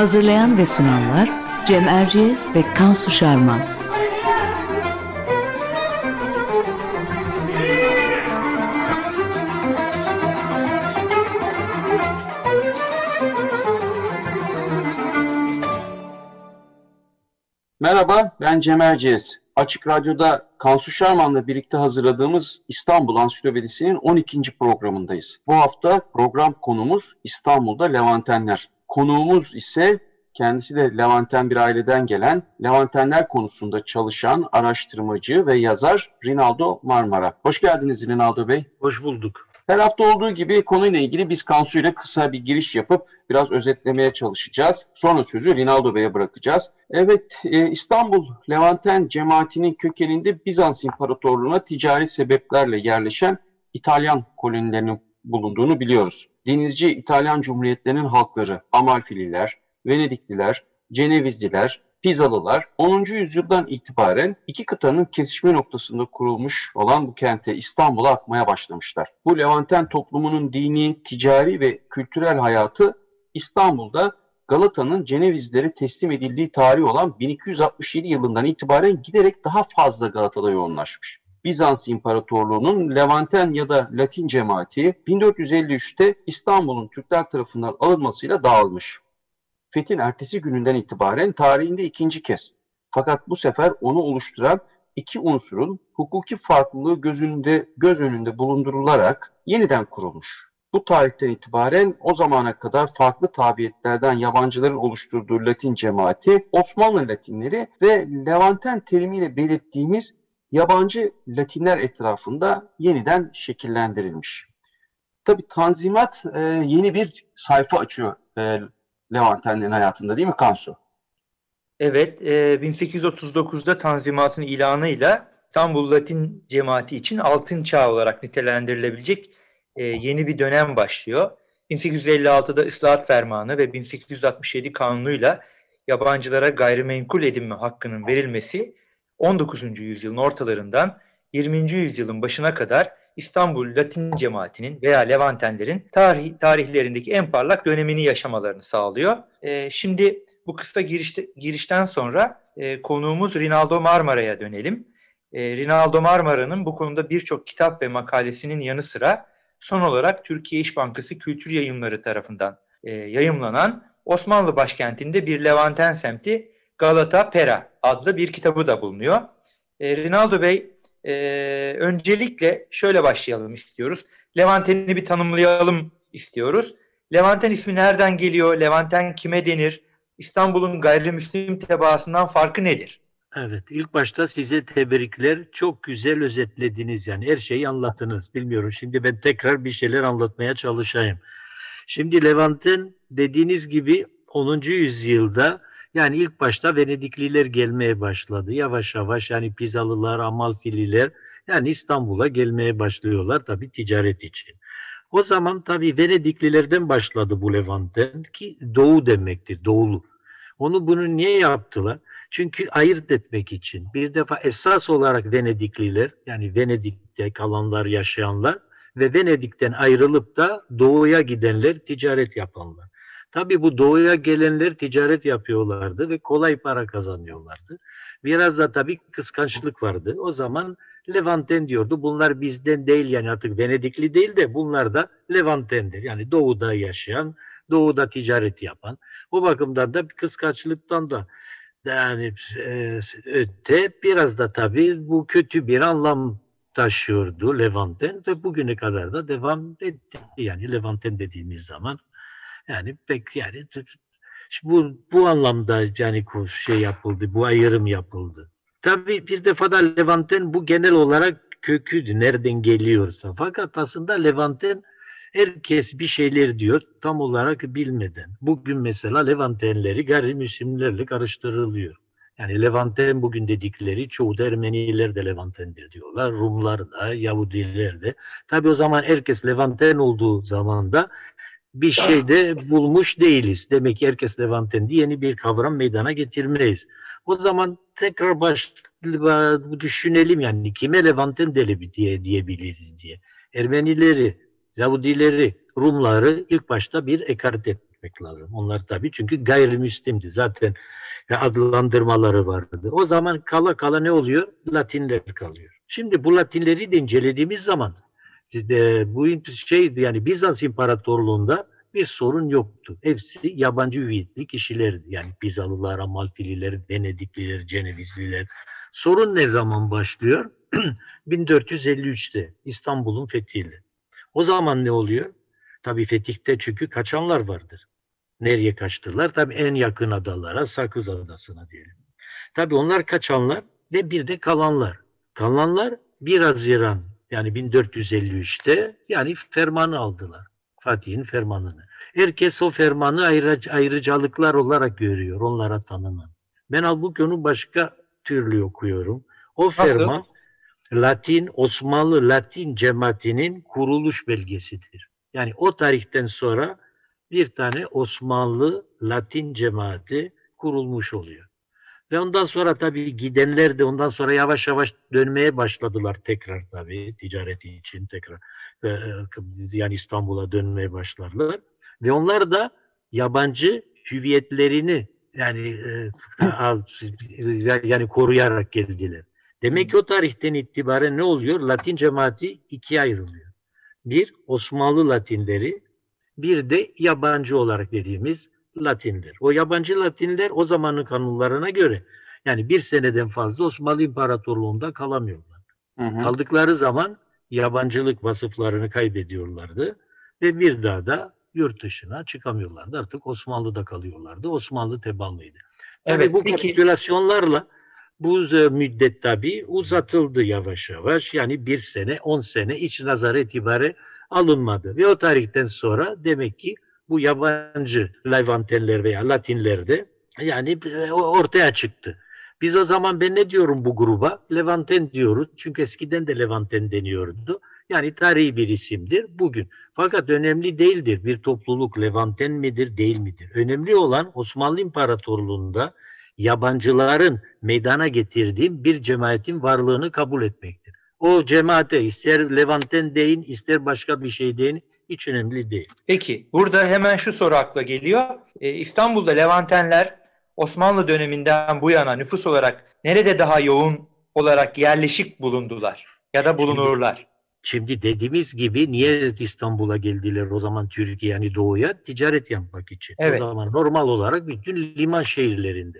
Hazırlayan ve sunanlar Cem Erciyes ve Kansu Şarman. Merhaba, ben Cem Erciyes. Açık Radyo'da Kansu Şarman'la birlikte hazırladığımız İstanbul Ansiklopedisi'nin 12. programındayız. Bu hafta program konumuz İstanbul'da Levantenler. Konuğumuz ise kendisi de Levanten bir aileden gelen, Levantenler konusunda çalışan araştırmacı ve yazar Rinaldo Marmara. Hoş geldiniz Rinaldo Bey. Hoş bulduk. Her hafta olduğu gibi konuyla ilgili biz Kansu ile kısa bir giriş yapıp biraz özetlemeye çalışacağız. Sonra sözü Rinaldo Bey'e bırakacağız. Evet, e, İstanbul Levanten cemaatinin kökeninde Bizans İmparatorluğu'na ticari sebeplerle yerleşen İtalyan kolonilerinin bulunduğunu biliyoruz. Denizci İtalyan Cumhuriyetlerinin halkları Amalfililer, Venedikliler, Cenevizliler, Pizalılar 10. yüzyıldan itibaren iki kıtanın kesişme noktasında kurulmuş olan bu kente İstanbul'a akmaya başlamışlar. Bu Levanten toplumunun dini, ticari ve kültürel hayatı İstanbul'da Galata'nın Cenevizlere teslim edildiği tarih olan 1267 yılından itibaren giderek daha fazla Galata'da yoğunlaşmış. Bizans İmparatorluğu'nun Levanten ya da Latin cemaati 1453'te İstanbul'un Türkler tarafından alınmasıyla dağılmış. Fethin ertesi gününden itibaren tarihinde ikinci kez. Fakat bu sefer onu oluşturan iki unsurun hukuki farklılığı gözünde, göz önünde bulundurularak yeniden kurulmuş. Bu tarihten itibaren o zamana kadar farklı tabiyetlerden yabancıların oluşturduğu Latin cemaati, Osmanlı Latinleri ve Levanten terimiyle belirttiğimiz yabancı Latinler etrafında yeniden şekillendirilmiş. Tabi Tanzimat e, yeni bir sayfa açıyor e, Levantenlerin hayatında değil mi Kansu? Evet, e, 1839'da Tanzimat'ın ilanıyla İstanbul Latin cemaati için altın çağ olarak nitelendirilebilecek e, yeni bir dönem başlıyor. 1856'da ıslahat fermanı ve 1867 kanunuyla yabancılara gayrimenkul edinme hakkının verilmesi 19. yüzyılın ortalarından 20. yüzyılın başına kadar İstanbul Latin cemaatinin veya Levantenlerin tarih, tarihlerindeki en parlak dönemini yaşamalarını sağlıyor. E, şimdi bu kısa girişte, girişten sonra e, konuğumuz Rinaldo Marmara'ya dönelim. E, Rinaldo Marmara'nın bu konuda birçok kitap ve makalesinin yanı sıra son olarak Türkiye İş Bankası Kültür Yayınları tarafından e, yayımlanan Osmanlı başkentinde bir Levanten semti Galata Pera adlı bir kitabı da bulunuyor. E, Rinaldo Bey e, öncelikle şöyle başlayalım istiyoruz. Levanten'i bir tanımlayalım istiyoruz. Levanten ismi nereden geliyor? Levanten kime denir? İstanbul'un gayrimüslim tebaasından farkı nedir? Evet, ilk başta size tebrikler. Çok güzel özetlediniz yani her şeyi anlattınız. Bilmiyorum şimdi ben tekrar bir şeyler anlatmaya çalışayım. Şimdi Levanten dediğiniz gibi 10. yüzyılda yani ilk başta Venedikliler gelmeye başladı. Yavaş yavaş yani Pizalılar, Amalfililer yani İstanbul'a gelmeye başlıyorlar tabi ticaret için. O zaman tabi Venediklilerden başladı bu Levanten ki doğu demektir, doğulu. Onu bunu niye yaptılar? Çünkü ayırt etmek için. Bir defa esas olarak Venedikliler yani Venedik'te kalanlar, yaşayanlar ve Venedik'ten ayrılıp da doğuya gidenler, ticaret yapanlar. Tabi bu doğuya gelenler ticaret yapıyorlardı ve kolay para kazanıyorlardı. Biraz da tabi kıskançlık vardı. O zaman Levanten diyordu. Bunlar bizden değil yani artık Venedikli değil de bunlar da Levanten'dir. Yani doğuda yaşayan, doğuda ticaret yapan. O bakımdan da kıskançlıktan da yani e, öte biraz da tabii bu kötü bir anlam taşıyordu Levanten ve bugüne kadar da devam etti. Yani Levanten dediğimiz zaman yani pek yani bu bu anlamda yani şey yapıldı, bu ayrım yapıldı. Tabii bir defa da Levanten bu genel olarak köküydü, nereden geliyorsa. Fakat aslında Levanten Herkes bir şeyler diyor tam olarak bilmeden. Bugün mesela Levantenleri gayrimüslimlerle karıştırılıyor. Yani Levanten bugün dedikleri çoğu da Ermeniler de Levantendir diyorlar. Rumlar da, Yahudiler de. Tabi o zaman herkes Levanten olduğu zaman da bir şey de bulmuş değiliz. Demek ki herkes Levanten diye yeni bir kavram meydana getirmeyiz. O zaman tekrar baş düşünelim yani kime Levanten deli diye diyebiliriz diye. Ermenileri, Yahudileri, Rumları ilk başta bir ekart etmek lazım. Onlar tabii çünkü gayrimüslimdi. Zaten adlandırmaları vardı. O zaman kala kala ne oluyor? Latinler kalıyor. Şimdi bu Latinleri de incelediğimiz zaman e, bu şey yani Bizans İmparatorluğu'nda bir sorun yoktu. Hepsi yabancı hüviyetli kişilerdi. Yani Bizalılar, Amalfililer, Venedikliler, Cenevizliler. Sorun ne zaman başlıyor? 1453'te İstanbul'un fethiyle. O zaman ne oluyor? Tabii fetihte çünkü kaçanlar vardır. Nereye kaçtılar? Tabii en yakın adalara, Sakız Adası'na diyelim. Tabii onlar kaçanlar ve bir de kalanlar. Kalanlar 1 Haziran yani 1453'te yani fermanı aldılar. Fatih'in fermanını. Herkes o fermanı ayrı, ayrıcalıklar olarak görüyor. Onlara tanınan. Ben halbuki onu başka türlü okuyorum. O Nasıl? ferman Latin, Osmanlı Latin cemaatinin kuruluş belgesidir. Yani o tarihten sonra bir tane Osmanlı Latin cemaati kurulmuş oluyor. Ve ondan sonra tabii gidenler de ondan sonra yavaş yavaş dönmeye başladılar tekrar tabii ticareti için tekrar e, yani İstanbul'a dönmeye başladılar. Ve onlar da yabancı hüviyetlerini yani e, yani koruyarak geldiler. Demek ki o tarihten itibaren ne oluyor? Latin cemaati ikiye ayrılıyor. Bir Osmanlı Latinleri, bir de yabancı olarak dediğimiz Latinler. O yabancı Latinler o zamanın kanunlarına göre yani bir seneden fazla Osmanlı İmparatorluğu'nda kalamıyorlar. Hı hı. Kaldıkları zaman yabancılık vasıflarını kaybediyorlardı ve bir daha da yurt dışına çıkamıyorlardı. Artık Osmanlı'da kalıyorlardı. Osmanlı tebaanlıydı. Evet, bu peki. kapitülasyonlarla bu e, müddet tabii uzatıldı yavaş yavaş. Yani bir sene, on sene iç nazar itibarı alınmadı. Ve o tarihten sonra demek ki bu yabancı Levantenler veya Latinler de yani e, ortaya çıktı. Biz o zaman ben ne diyorum bu gruba? Levanten diyoruz. Çünkü eskiden de Levanten deniyordu. Yani tarihi bir isimdir bugün. Fakat önemli değildir. Bir topluluk Levanten midir, değil midir? Önemli olan Osmanlı İmparatorluğu'nda yabancıların meydana getirdiği bir cemaatin varlığını kabul etmektir. O cemaate ister Levanten deyin, ister başka bir şey deyin, hiç önemli değil. Peki burada hemen şu soru akla geliyor. Ee, İstanbul'da Levantenler Osmanlı döneminden bu yana nüfus olarak nerede daha yoğun olarak yerleşik bulundular ya da bulunurlar? Şimdi dediğimiz gibi niye İstanbul'a geldiler o zaman Türkiye yani doğuya ticaret yapmak için. Evet. O zaman normal olarak bütün liman şehirlerinde.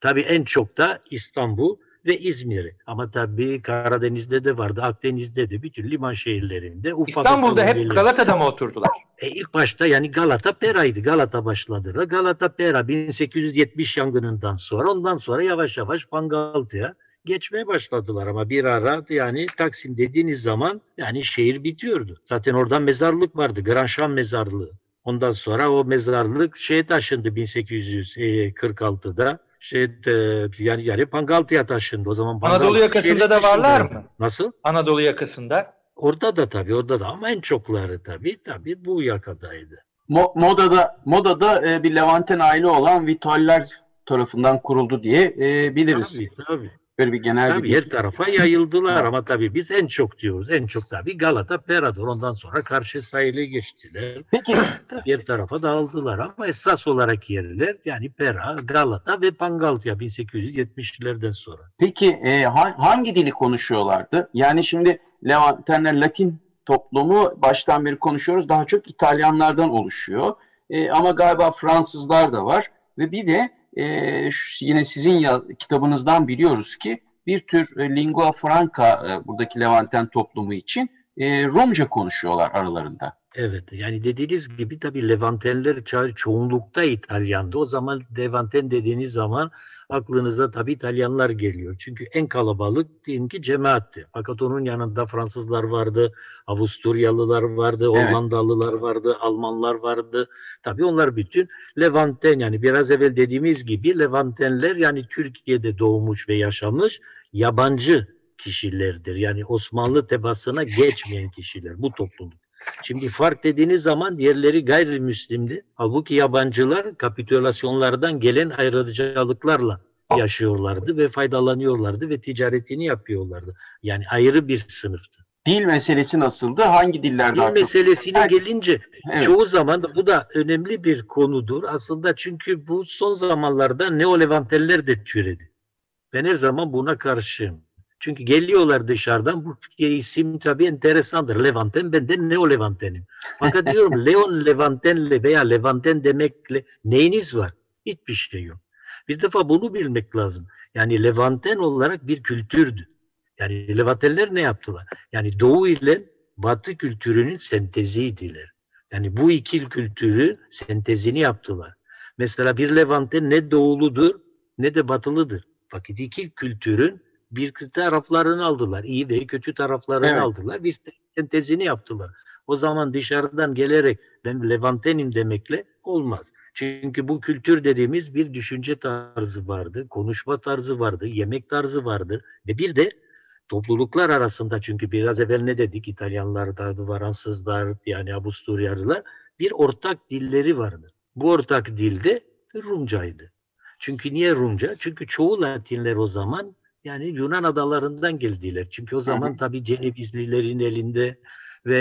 Tabii en çok da İstanbul ve İzmir. Ama tabii Karadeniz'de de vardı, Akdeniz'de de bütün liman şehirlerinde. Ufak İstanbul'da hep Galata'da mı oturdular? E ilk başta yani Galata Pera'ydı. Galata başladılar. Galata Pera 1870 yangınından sonra ondan sonra yavaş yavaş Pangaltı'ya geçmeye başladılar ama bir ara yani Taksim dediğiniz zaman yani şehir bitiyordu. Zaten orada mezarlık vardı. Granşan mezarlığı. Ondan sonra o mezarlık şeye taşındı 1846'da. Şey, e, yani yani Pangaltı'ya taşındı. O zaman Anadolu Pangaltı yakasında şehri da varlar mı? Nasıl? Anadolu yakasında. Orada da tabii, orada da ama en çokları tabii tabii bu yakadaydı. Mo- modada modada e, bir Levanten aile olan Vitaller tarafından kuruldu diye e, biliriz. Tabii tabii. Böyle bir genel Tabii bir her tarafa yayıldılar ama tabii biz en çok diyoruz. En çok tabii Galata, Perador. Ondan sonra karşı sahile geçtiler. Peki her tarafa dağıldılar ama esas olarak yerler yani Pera, Galata ve Pangaltya 1870'lerden sonra. peki e, ha- hangi dili konuşuyorlardı? Yani şimdi Levantenler Latin toplumu baştan beri konuşuyoruz. Daha çok İtalyanlardan oluşuyor. E, ama galiba Fransızlar da var ve bir de e, yine sizin ya, kitabınızdan biliyoruz ki bir tür e, lingua franca e, buradaki Levanten toplumu için e, Rumca konuşuyorlar aralarında. Evet yani dediğiniz gibi tabii Levantenler ço- çoğunlukta İtalyandı. O zaman Levanten dediğiniz zaman aklınıza tabii İtalyanlar geliyor. Çünkü en kalabalık diyelim ki cemaatti. Fakat onun yanında Fransızlar vardı, Avusturyalılar vardı, Evet. Hollandalılar vardı, Almanlar vardı. Tabii onlar bütün Levanten yani biraz evvel dediğimiz gibi Levantenler yani Türkiye'de doğmuş ve yaşamış yabancı kişilerdir. Yani Osmanlı tebaasına geçmeyen kişiler bu topluluk. Şimdi fark dediğiniz zaman diğerleri gayrimüslimdi. Halbuki yabancılar kapitülasyonlardan gelen ayrıcalıklarla yaşıyorlardı ve faydalanıyorlardı ve ticaretini yapıyorlardı. Yani ayrı bir sınıftı. Dil meselesi nasıldı? Hangi diller Dil daha çok? meselesine Evet. gelince Evet. çoğu zaman da bu da önemli bir konudur. Aslında çünkü bu son zamanlarda neolevanteller de türedi. Ben her zaman buna karşıyım. Çünkü geliyorlar dışarıdan bu isim tabii enteresandır. Levanten ben de Neo-Levantenim. Fakat diyorum Leon Levantenle veya Levanten demekle neyiniz var? Hiçbir şey yok. Bir defa bunu bilmek lazım. Yani Levanten olarak bir kültürdü. Yani Levantenler ne yaptılar? Yani Doğu ile Batı kültürünün senteziydiler. Yani bu iki kültürü sentezini yaptılar. Mesela bir Levanten ne doğuludur ne de batılıdır. Fakat iki kültürün bir taraflarını aldılar. iyi ve kötü taraflarını Evet. aldılar. Bir sentezini yaptılar. O zaman dışarıdan gelerek ben Levantenim demekle olmaz. Çünkü bu kültür dediğimiz bir düşünce tarzı vardı, konuşma tarzı vardı, yemek tarzı vardı ve bir de topluluklar arasında çünkü biraz evvel ne dedik İtalyanlar da Fransızlar yani Avusturyalılar bir ortak dilleri vardı. Bu ortak dilde Rumcaydı. Çünkü niye Rumca? Çünkü çoğu Latinler o zaman yani Yunan adalarından geldiler. Çünkü o zaman tabii Cenevizlilerin elinde ve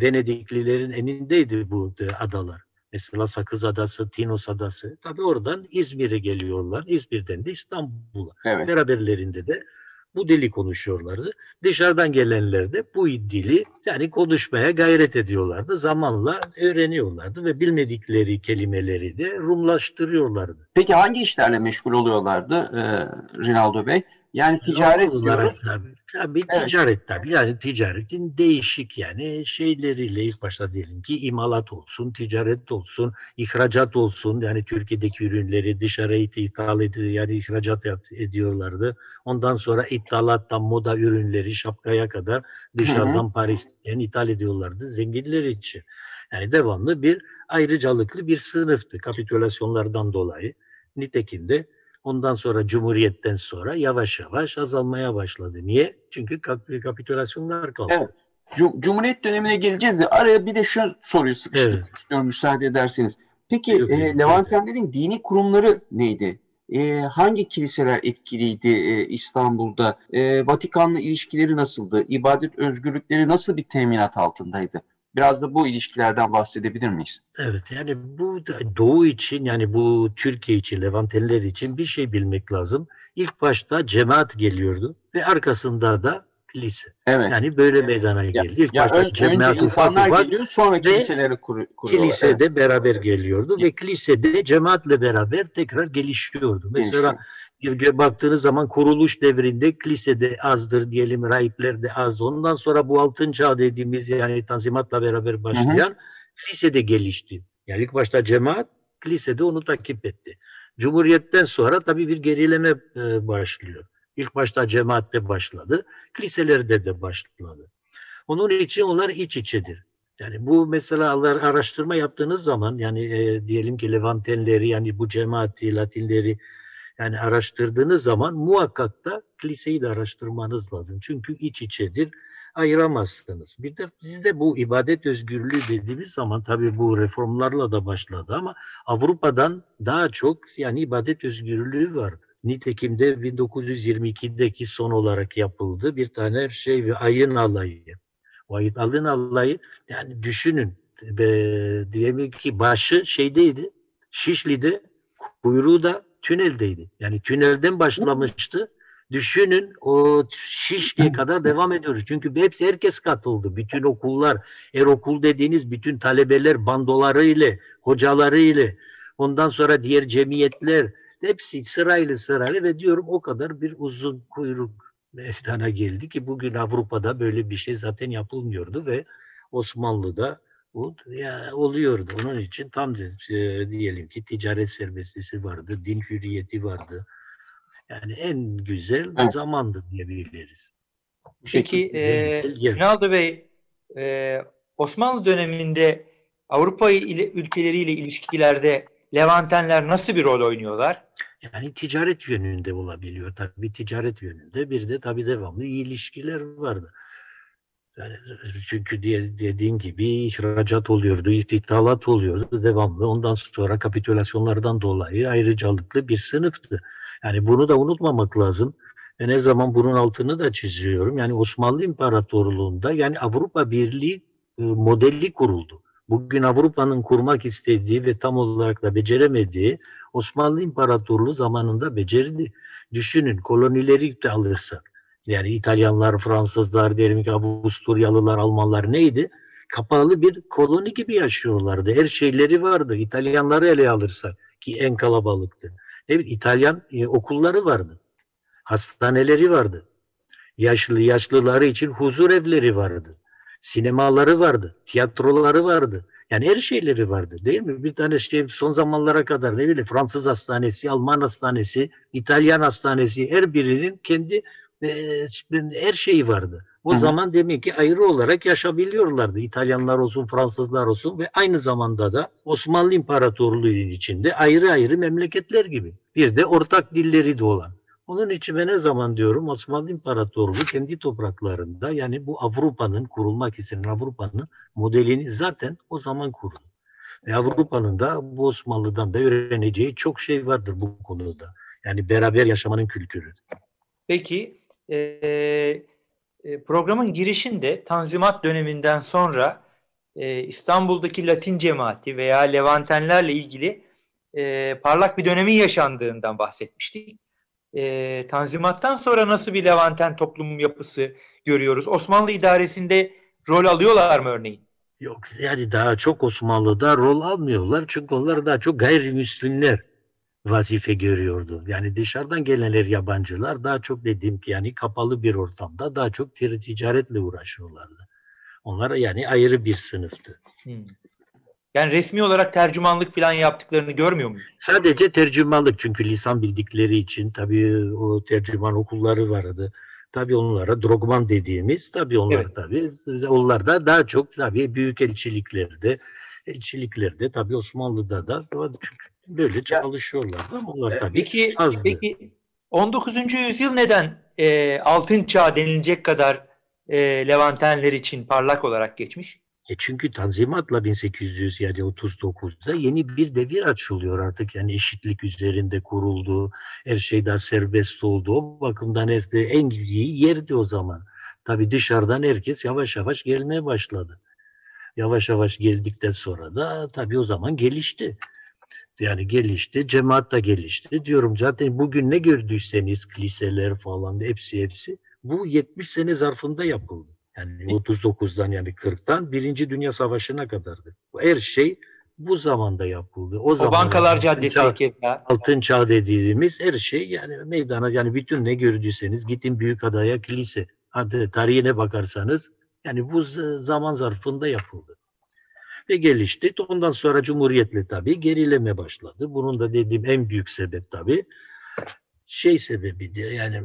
Venediklilerin elindeydi bu de- adalar. Mesela Sakız Adası, Tinos Adası. Tabii oradan İzmir'e geliyorlar. İzmir'den de İstanbul'a. Evet. Beraberlerinde de bu dili konuşuyorlardı. Dışarıdan gelenler de bu dili yani konuşmaya gayret ediyorlardı. Zamanla öğreniyorlardı ve bilmedikleri kelimeleri de Rumlaştırıyorlardı. Peki hangi işlerle meşgul oluyorlardı e, Rinaldo Bey? Yani ticaret olarak diyoruz. Tabii, tabii Evet. ticaret tabii. Yani ticaretin değişik yani şeyleriyle ilk başta diyelim ki imalat olsun, ticaret olsun, ihracat olsun. Yani Türkiye'deki ürünleri dışarıya ithal ediyor yani ihracat ediyorlardı. Ondan sonra ithalattan moda ürünleri şapkaya kadar dışarıdan Paris'ten ithal ediyorlardı zenginler için. Yani devamlı bir ayrıcalıklı bir sınıftı kapitülasyonlardan dolayı. Nitekim de ondan sonra Cumhuriyet'ten sonra yavaş yavaş azalmaya başladı. Niye? Çünkü kap- kapitülasyonlar kaldı. Evet. Cum- Cumhuriyet dönemine geleceğiz de araya bir de şu soruyu sıkıştırmak Evet. istiyorum müsaade ederseniz. Peki Yok, e, Levantenlerin dini kurumları neydi? E, hangi kiliseler etkiliydi e, İstanbul'da? E, Vatikan'la ilişkileri nasıldı? İbadet özgürlükleri nasıl bir teminat altındaydı? Biraz da bu ilişkilerden bahsedebilir miyiz? Evet yani bu Doğu için yani bu Türkiye için, Levantenler için bir şey bilmek lazım. İlk başta cemaat geliyordu ve arkasında da kilise. Evet. Yani böyle meydana geldi. İlk Ya başta ön- cemaat önce ufak insanlar ufak geliyor sonra kiliseleri kur, kuruyorlar. kilisede beraber geliyordu ve kilisede cemaatle beraber tekrar gelişiyordu. Mesela Gelişiyor. baktığınız zaman kuruluş devrinde kilisede azdır diyelim, rahipler de az. Ondan sonra bu altın çağ dediğimiz yani tanzimatla beraber başlayan kilisede gelişti. Yani ilk başta cemaat kilisede onu takip etti. Cumhuriyetten sonra tabii bir gerileme e, başlıyor. İlk başta cemaatte başladı, kiliselerde de başladı. Onun için onlar iç içedir. Yani bu mesela araştırma yaptığınız zaman yani e, diyelim ki Levantenleri yani bu cemaati, Latinleri yani araştırdığınız zaman muhakkak da kiliseyi de araştırmanız lazım. Çünkü iç içedir ayıramazsınız. Bir de bizde bu ibadet özgürlüğü dediğimiz zaman tabii bu reformlarla da başladı ama Avrupa'dan daha çok yani ibadet özgürlüğü vardı. Nitekim de 1922'deki son olarak yapıldı bir tane şey ve ayın alayı. O ayın alın alayı yani düşünün ve diyelim ki başı şeydeydi Şişli'de kuyruğu da tüneldeydi. Yani tünelden başlamıştı. Düşünün o Şişli'ye kadar devam ediyoruz. Çünkü hepsi herkes katıldı. Bütün okullar, er okul dediğiniz bütün talebeler bandoları ile, hocaları ile, ondan sonra diğer cemiyetler hepsi sırayla sırayla ve diyorum o kadar bir uzun kuyruk meydana geldi ki bugün Avrupa'da böyle bir şey zaten yapılmıyordu ve Osmanlı'da bu ya, oluyordu. Onun için tam e, diyelim ki ticaret serbestisi vardı, din hürriyeti vardı. Yani en güzel Evet. zamandı diyebiliriz. Peki e. Rinaldo Bey e, Osmanlı döneminde Avrupa ile ülkeleriyle ilişkilerde Levantenler nasıl bir rol oynuyorlar? Yani ticaret yönünde olabiliyor tabii ticaret yönünde. Bir de tabii devamlı iyi ilişkiler vardı. Çünkü diye, dediğin gibi ihracat oluyordu, ithalat oluyordu devamlı. Ondan sonra kapitülasyonlardan dolayı ayrıcalıklı bir sınıftı. Yani bunu da unutmamak lazım. Ben her zaman bunun altını da çiziyorum. Yani Osmanlı İmparatorluğu'nda yani Avrupa Birliği e, modeli kuruldu. Bugün Avrupa'nın kurmak istediği ve tam olarak da beceremediği Osmanlı İmparatorluğu zamanında becerdi. Düşünün kolonileri de alırsak. Yani İtalyanlar, Fransızlar, diyelim ki Avusturyalılar, Almanlar neydi? Kapalı bir koloni gibi yaşıyorlardı. Her şeyleri vardı. İtalyanları ele alırsak ki en kalabalıktı. Evet, İtalyan e, okulları vardı. Hastaneleri vardı. Yaşlı yaşlıları için huzur evleri vardı. Sinemaları vardı. Tiyatroları vardı. Yani her şeyleri vardı değil mi? Bir tane şey son zamanlara kadar ne bileyim Fransız hastanesi, Alman hastanesi, İtalyan hastanesi her birinin kendi e, her şeyi vardı. O Hı zaman demek ki ayrı olarak yaşabiliyorlardı. İtalyanlar olsun, Fransızlar olsun ve aynı zamanda da Osmanlı İmparatorluğu içinde ayrı ayrı memleketler gibi. Bir de ortak dilleri de olan. Onun için ben her zaman diyorum Osmanlı İmparatorluğu kendi topraklarında yani bu Avrupa'nın kurulmak istenen Avrupa'nın modelini zaten o zaman kurdu. Ve Avrupa'nın da bu Osmanlı'dan da öğreneceği çok şey vardır bu konuda. Yani beraber yaşamanın kültürü. Peki e, e, programın girişinde Tanzimat döneminden sonra e, İstanbul'daki Latin cemaati veya Levantenlerle ilgili e, parlak bir dönemin yaşandığından bahsetmiştik. E, Tanzimattan sonra nasıl bir Levanten toplum yapısı görüyoruz? Osmanlı idaresinde rol alıyorlar mı örneğin? Yok yani daha çok Osmanlı'da rol almıyorlar çünkü onlar daha çok gayrimüslimler vazife görüyordu. Yani dışarıdan gelenler yabancılar daha çok dediğim ki yani kapalı bir ortamda daha çok ticaretle uğraşıyorlardı. Onlar yani ayrı bir sınıftı. Hmm. Yani resmi olarak tercümanlık falan yaptıklarını görmüyor muyuz? Sadece tercümanlık çünkü lisan bildikleri için tabii o tercüman okulları vardı. Tabii onlara drogman dediğimiz tabii onlar Evet. tabii onlar da daha çok tabii büyük elçiliklerde elçiliklerde tabii Osmanlı'da da böyle çalışıyorlardı ama onlar tabii Peki, azdı. peki 19. yüzyıl neden e, altın çağ denilecek kadar e, Levantenler için parlak olarak geçmiş? E çünkü Tanzimat'la 1800 yani 39'da yeni bir devir açılıyor artık. Yani eşitlik üzerinde kuruldu. Her şey daha serbest oldu. O bakımdan işte en iyi yerdi o zaman. Tabii dışarıdan herkes yavaş yavaş gelmeye başladı. Yavaş yavaş geldikten sonra da tabii o zaman gelişti. Yani gelişti, cemaat da gelişti. Diyorum zaten bugün ne gördüyseniz liseler falan hepsi hepsi bu 70 sene zarfında yapıldı. Yani 39'dan yani 40'tan Birinci Dünya Savaşı'na kadardı. Her şey bu zamanda yapıldı. O, O zaman Bankalar Caddesi keza. altın çağ dediğimiz her şey yani meydana yani bütün ne gördüyseniz gidin Büyükada'ya kilise. Hadi tarihine bakarsanız yani bu zaman zarfında yapıldı. Ve gelişti. Ondan sonra Cumhuriyet'le tabii gerileme başladı. Bunun da dediğim en büyük sebep tabii şey sebebidir yani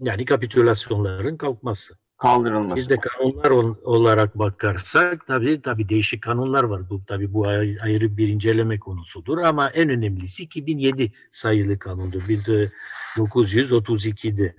yani kapitülasyonların kalkması. Kaldırılması. Biz de kanunlar ol- olarak bakarsak tabii tabii değişik kanunlar var. Bu tabii bu ay- ayrı bir inceleme konusudur ama en önemlisi 2007 sayılı kanundur. Biz de 932'de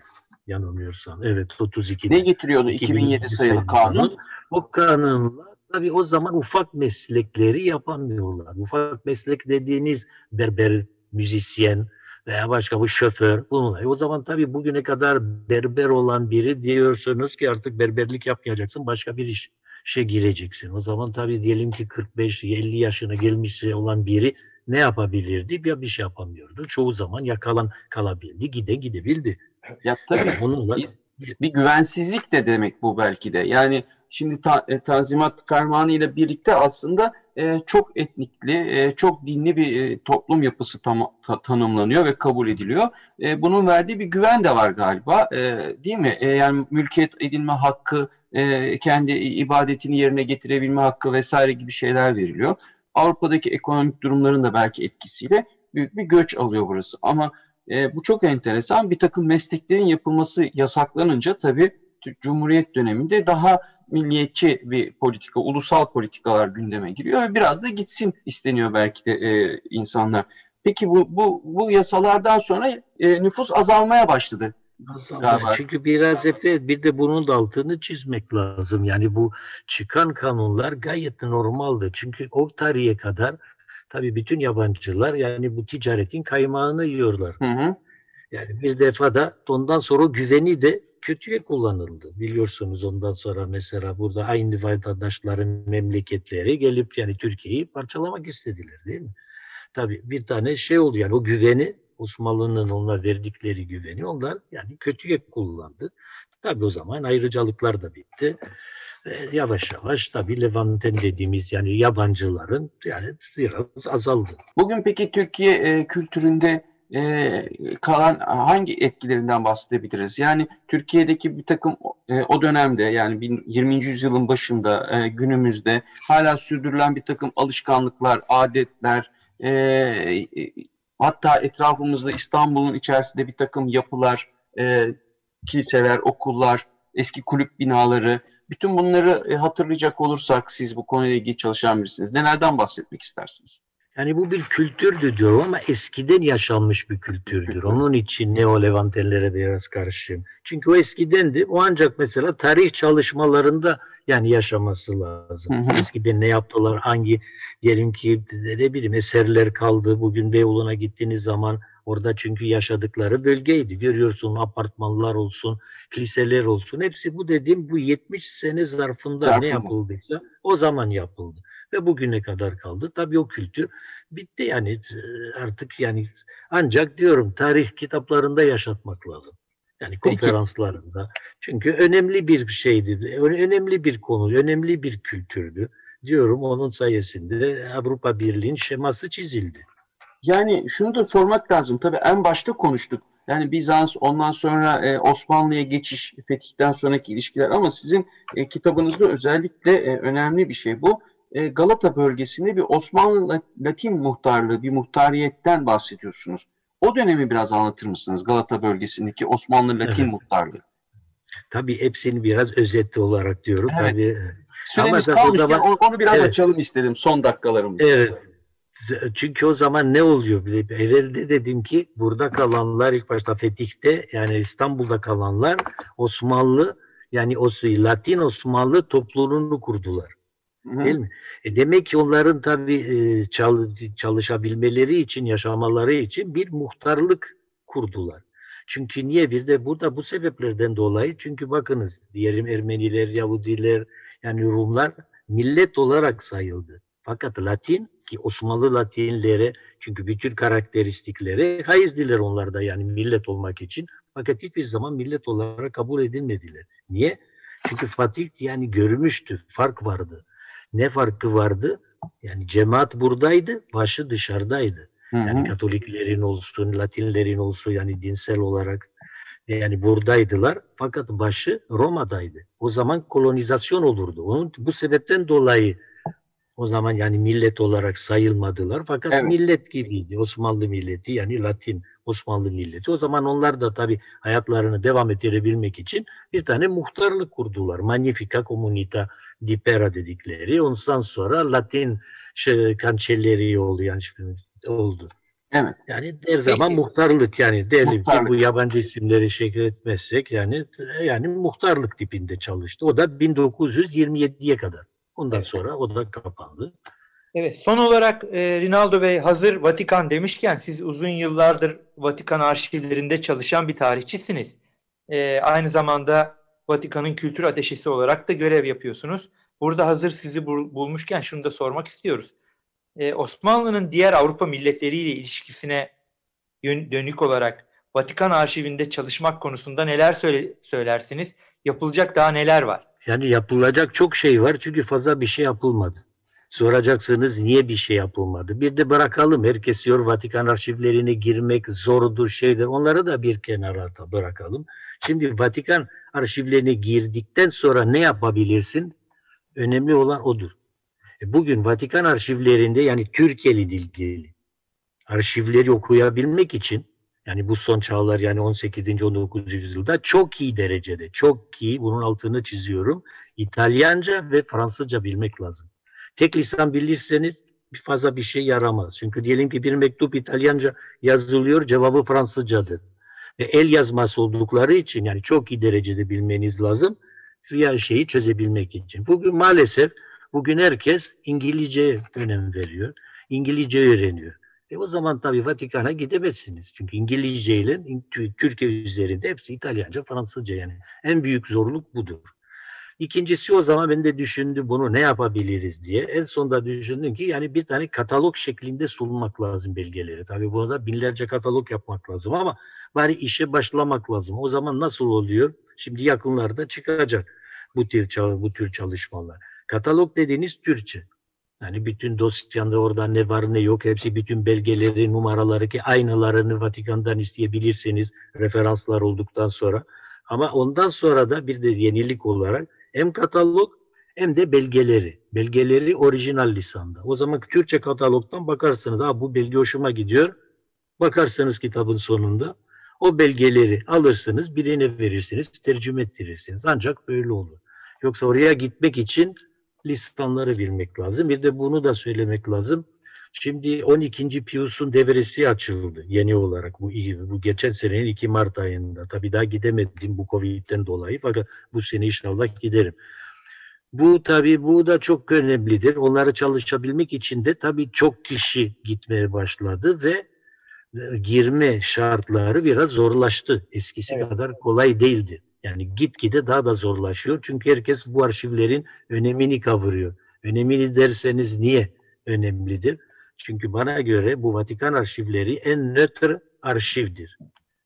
yanılmıyorsam. Evet 32'de. Ne getiriyordu 2007 sayılı kanun? O kanunla tabii o zaman ufak meslekleri yapamıyorlar. Ufak meslek dediğiniz berber, müzisyen veya başka bu şoför bunlar. E o zaman tabii bugüne kadar berber olan biri diyorsunuz ki artık berberlik yapmayacaksın başka bir iş işe gireceksin. O zaman tabii diyelim ki 45-50 yaşına gelmiş olan biri ne yapabilirdi? Ya bir şey yapamıyordu. Çoğu zaman yakalan kalabildi, gide gidebildi. Ya tabii Onunla biz- bir güvensizlik de demek bu belki de. Yani şimdi ta, e, Tanzimat Fermanı ile birlikte aslında e, çok etnikli, e, çok dinli bir e, toplum yapısı tam, ta- tanımlanıyor ve kabul ediliyor. E, bunun verdiği bir güven de var galiba, e, değil mi? E, yani mülkiyet edinme hakkı e, kendi ibadetini yerine getirebilme hakkı vesaire gibi şeyler veriliyor. Avrupa'daki ekonomik durumların da belki etkisiyle büyük bir göç alıyor burası. Ama e, bu çok enteresan. Bir takım mesleklerin yapılması yasaklanınca tabii Cumhuriyet döneminde daha milliyetçi bir politika, ulusal politikalar gündeme giriyor ve biraz da gitsin isteniyor belki de e, insanlar. Peki bu, bu, bu yasalardan sonra e, nüfus azalmaya başladı. Azalma. Galiba. Çünkü biraz evet bir de bunun da altını çizmek lazım. Yani bu çıkan kanunlar gayet normaldi. Çünkü o tarihe kadar tabii bütün yabancılar yani bu ticaretin kaymağını yiyorlar. Hı hı. Yani bir defa da ondan sonra güveni de kötüye kullanıldı. Biliyorsunuz ondan sonra mesela burada aynı vatandaşların memleketleri gelip yani Türkiye'yi parçalamak istediler değil mi? Tabii bir tane şey oldu yani o güveni Osmanlı'nın ona verdikleri güveni onlar yani kötüye kullandı. Tabii o zaman ayrıcalıklar da bitti. Ee, yavaş yavaş tabii Levanten dediğimiz yani yabancıların yani biraz azaldı. Bugün peki Türkiye e, kültüründe e, kalan hangi etkilerinden bahsedebiliriz? Yani Türkiye'deki bir takım e, o dönemde yani bin- 20. yüzyılın başında e, günümüzde hala sürdürülen bir takım alışkanlıklar, adetler, e, e, hatta etrafımızda İstanbul'un içerisinde bir takım yapılar, e, kiliseler, okullar, eski kulüp binaları, bütün bunları e, hatırlayacak olursak siz bu konuyla ilgili çalışan birisiniz. Nelerden bahsetmek istersiniz? Yani bu bir kültürdür diyorum ama eskiden yaşanmış bir kültürdür. Kültür. Onun için Neo-Levantenlere biraz karşıyım. Çünkü o eskidendi. O ancak mesela tarih çalışmalarında yani yaşaması lazım. Hı hı. Eskiden ne yaptılar, hangi diyelim ki ne bileyim eserler kaldı. Bugün Beyoğlu'na gittiğiniz zaman orada çünkü yaşadıkları bölgeydi. Görüyorsun apartmanlar olsun, kiliseler olsun. Hepsi bu dediğim bu 70 sene zarfında Zarfında. ne yapıldıysa o zaman yapıldı ve bugüne kadar kaldı. Tabii o kültür bitti yani e, artık yani ancak diyorum tarih kitaplarında yaşatmak lazım. Yani Peki. konferanslarında. Çünkü önemli bir şeydi, önemli bir konu, önemli bir kültürdü. Diyorum onun sayesinde Avrupa Birliği'nin şeması çizildi. Yani şunu da sormak lazım. Tabii en başta konuştuk. Yani Bizans, ondan sonra e, Osmanlı'ya geçiş, fetihten sonraki ilişkiler ama sizin e, kitabınızda özellikle e, önemli bir şey bu. E, Galata bölgesinde bir Osmanlı La- Latin muhtarlığı, bir muhtariyetten bahsediyorsunuz. O dönemi biraz anlatır mısınız? Galata bölgesindeki Osmanlı Latin Evet. muhtarlığı. Tabii hepsini biraz özetli olarak diyorum. Evet. Tabii Süremiz tabii o kalmışken zaman- onu- biraz Evet. açalım istedim son dakikalarımızda. Evet. Çünkü o zaman ne oluyor? Bir de Evvelde dedim ki burada kalanlar ilk başta Fetih'te yani İstanbul'da kalanlar Osmanlı yani o Latin Osmanlı topluluğunu kurdular. Hı hı. Değil mi? E demek ki onların tabii e, çal- çalışabilmeleri için, yaşamaları için bir muhtarlık kurdular. Çünkü niye bir de burada bu sebeplerden dolayı çünkü bakınız diyelim Ermeniler, Yahudiler yani Rumlar millet olarak sayıldı. Fakat Latin ki Osmanlı Latinlere çünkü bütün karakteristikleri hayızdiler onlarda yani millet olmak için. Fakat hiçbir zaman millet olarak kabul edilmediler. Niye? Çünkü Fatih yani görmüştü, fark vardı. Ne farkı vardı? Yani cemaat buradaydı, başı dışarıdaydı. Hı hı. Yani Katoliklerin olsun, Latinlerin olsun yani dinsel olarak yani buradaydılar fakat başı Roma'daydı. O zaman kolonizasyon olurdu. Onun bu sebepten dolayı o zaman yani millet olarak sayılmadılar fakat Evet. millet gibiydi. Osmanlı milleti yani Latin Osmanlı milleti. O zaman onlar da tabii hayatlarını devam ettirebilmek için bir tane muhtarlık kurdular. Magnifica Comunita di Pera dedikleri. Ondan sonra Latin şey, kançelleri oldu yani oldu. Evet. Yani her zaman Peki. muhtarlık yani diyelim ki bu yabancı isimleri şekil etmezsek yani yani muhtarlık tipinde çalıştı. O da 1927'ye kadar. Ondan Evet. sonra o da kapandı. Evet, son olarak e, Rinaldo Bey hazır Vatikan demişken siz uzun yıllardır Vatikan arşivlerinde çalışan bir tarihçisiniz. E, aynı zamanda Vatikan'ın kültür ateşesi olarak da görev yapıyorsunuz. Burada hazır sizi bul- bulmuşken şunu da sormak istiyoruz. E, Osmanlı'nın diğer Avrupa milletleriyle ilişkisine dönük olarak Vatikan arşivinde çalışmak konusunda neler söyle- söylersiniz? Yapılacak daha neler var? Yani yapılacak çok şey var çünkü fazla bir şey yapılmadı. Soracaksınız niye bir şey yapılmadı? Bir de bırakalım. Herkes diyor Vatikan arşivlerine girmek zordur şeydir. Onları da bir kenara da bırakalım. Şimdi Vatikan arşivlerine girdikten sonra ne yapabilirsin? Önemli olan odur. E, Bugün Vatikan arşivlerinde yani Türkiye ile ilgili arşivleri okuyabilmek için yani bu son çağlar yani 18. 19. yüzyılda çok iyi derecede, çok iyi bunun altını çiziyorum. İtalyanca ve Fransızca bilmek lazım. Tek lisan bilirseniz fazla bir şey yaramaz. Çünkü diyelim ki bir mektup İtalyanca yazılıyor, cevabı Fransızcadır. Ve el yazması oldukları için yani çok iyi derecede bilmeniz lazım. Yani şeyi çözebilmek için. Bugün maalesef bugün herkes İngilizceye önem veriyor. İngilizce öğreniyor. E o zaman tabii Vatikan'a gidemezsiniz. Çünkü İngilizce ile Türkiye üzerinde hepsi İtalyanca, Fransızca yani. En büyük zorluk budur. İkincisi o zaman ben de düşündüm bunu ne yapabiliriz diye. En sonunda düşündüm ki yani bir tane katalog şeklinde sunmak lazım belgeleri. Tabii burada binlerce katalog yapmak lazım ama bari işe başlamak lazım. O zaman nasıl oluyor? Şimdi yakınlarda çıkacak bu tür, bu tür çalışmalar. Katalog dediğiniz Türkçe. Yani bütün dosyanda orada ne var ne yok hepsi bütün belgeleri, numaraları ki aynılarını Vatikan'dan isteyebilirseniz referanslar olduktan sonra. Ama ondan sonra da bir de yenilik olarak hem katalog hem de belgeleri. Belgeleri orijinal lisanda. O zaman Türkçe katalogdan bakarsınız ha bu belge hoşuma gidiyor. Bakarsınız kitabın sonunda o belgeleri alırsınız birine verirsiniz tercüme ettirirsiniz. Ancak böyle olur. Yoksa oraya gitmek için listanları bilmek lazım. Bir de bunu da söylemek lazım. Şimdi 12. Pius'un devresi açıldı yeni olarak bu bu geçen senenin 2 Mart ayında. Tabii daha gidemedim bu Covid'den dolayı fakat bu sene inşallah giderim. Bu tabii bu da çok önemlidir. Onları çalışabilmek için de tabii çok kişi gitmeye başladı ve girme şartları biraz zorlaştı. Eskisi evet. kadar kolay değildi. Yani gitgide daha da zorlaşıyor. Çünkü herkes bu arşivlerin önemini kavuruyor. Önemini derseniz niye önemlidir? Çünkü bana göre bu Vatikan arşivleri en nötr arşivdir.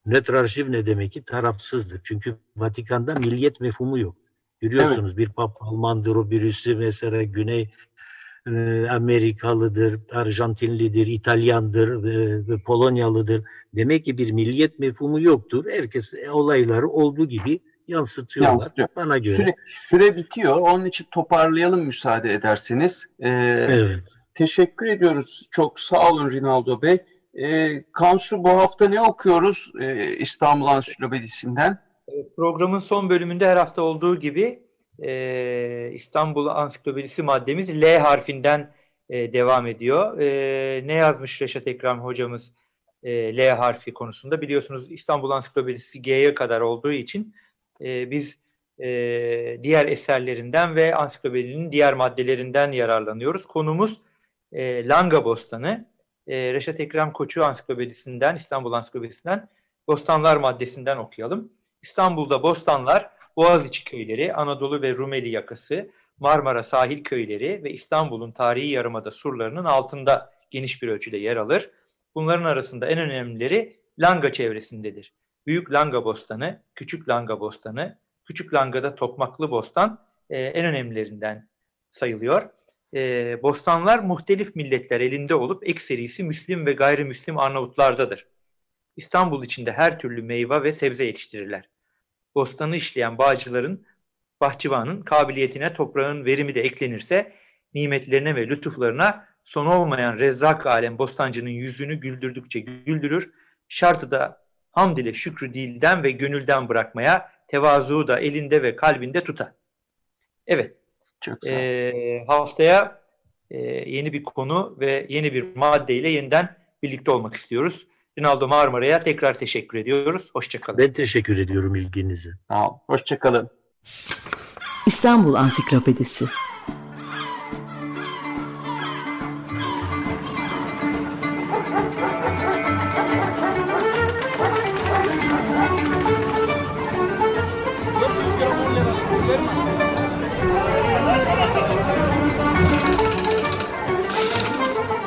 Nötr arşiv ne demek ki? Tarafsızdır. Çünkü Vatikan'da milliyet mefhumu yok. Görüyorsunuz evet. bir pap Almandır, o birisi mesela Güney e, Amerikalıdır, Arjantinlidir, İtalyandır, e, Polonyalıdır. Demek ki bir milliyet mefhumu yoktur. Herkes olayları olduğu gibi yansıtıyorlar. Yansıtıyor. Bana göre. Süre, süre bitiyor. Onun için toparlayalım müsaade ederseniz. Ee, evet. Teşekkür ediyoruz. Çok sağ olun Rinaldo Bey. Ee, Kansu bu hafta ne okuyoruz ee, İstanbul Ansiklopedisinden? Programın son bölümünde her hafta olduğu gibi e, İstanbul Ansiklopedisi maddemiz L harfinden e, devam ediyor. E, ne yazmış Reşat Ekrem hocamız e, L harfi konusunda? Biliyorsunuz İstanbul Ansiklopedisi G'ye kadar olduğu için e, biz e, diğer eserlerinden ve ansiklopedinin diğer maddelerinden yararlanıyoruz. Konumuz e, Langa Bostanı. E, Reşat Ekrem Koçu Ansiklopedisinden, İstanbul Ansiklopedisinden Bostanlar maddesinden okuyalım. İstanbul'da bostanlar Boğaziçi köyleri, Anadolu ve Rumeli yakası, Marmara sahil köyleri ve İstanbul'un tarihi yarımada surlarının altında geniş bir ölçüde yer alır. Bunların arasında en önemlileri Langa çevresindedir. Büyük Langa Bostanı, Küçük Langa Bostanı, Küçük Langa'da Tokmaklı Bostan e, en önemlilerinden sayılıyor. E, bostanlar muhtelif milletler elinde olup ekserisi Müslim ve gayrimüslim Arnavutlardadır. İstanbul içinde her türlü meyve ve sebze yetiştirirler. Bostanı işleyen bağcıların, bahçıvanın kabiliyetine toprağın verimi de eklenirse nimetlerine ve lütuflarına son olmayan rezzak alem bostancının yüzünü güldürdükçe güldürür. Şartı da hamd ile şükrü dilden ve gönülden bırakmaya, tevazu da elinde ve kalbinde tutar. Evet. Çok sağ e, haftaya e, yeni bir konu ve yeni bir maddeyle yeniden birlikte olmak istiyoruz. Rinaldo Marmara'ya tekrar teşekkür ediyoruz. Hoşçakalın. Ben teşekkür ediyorum ilginizi. Hoşçakalın. İstanbul Ansiklopedisi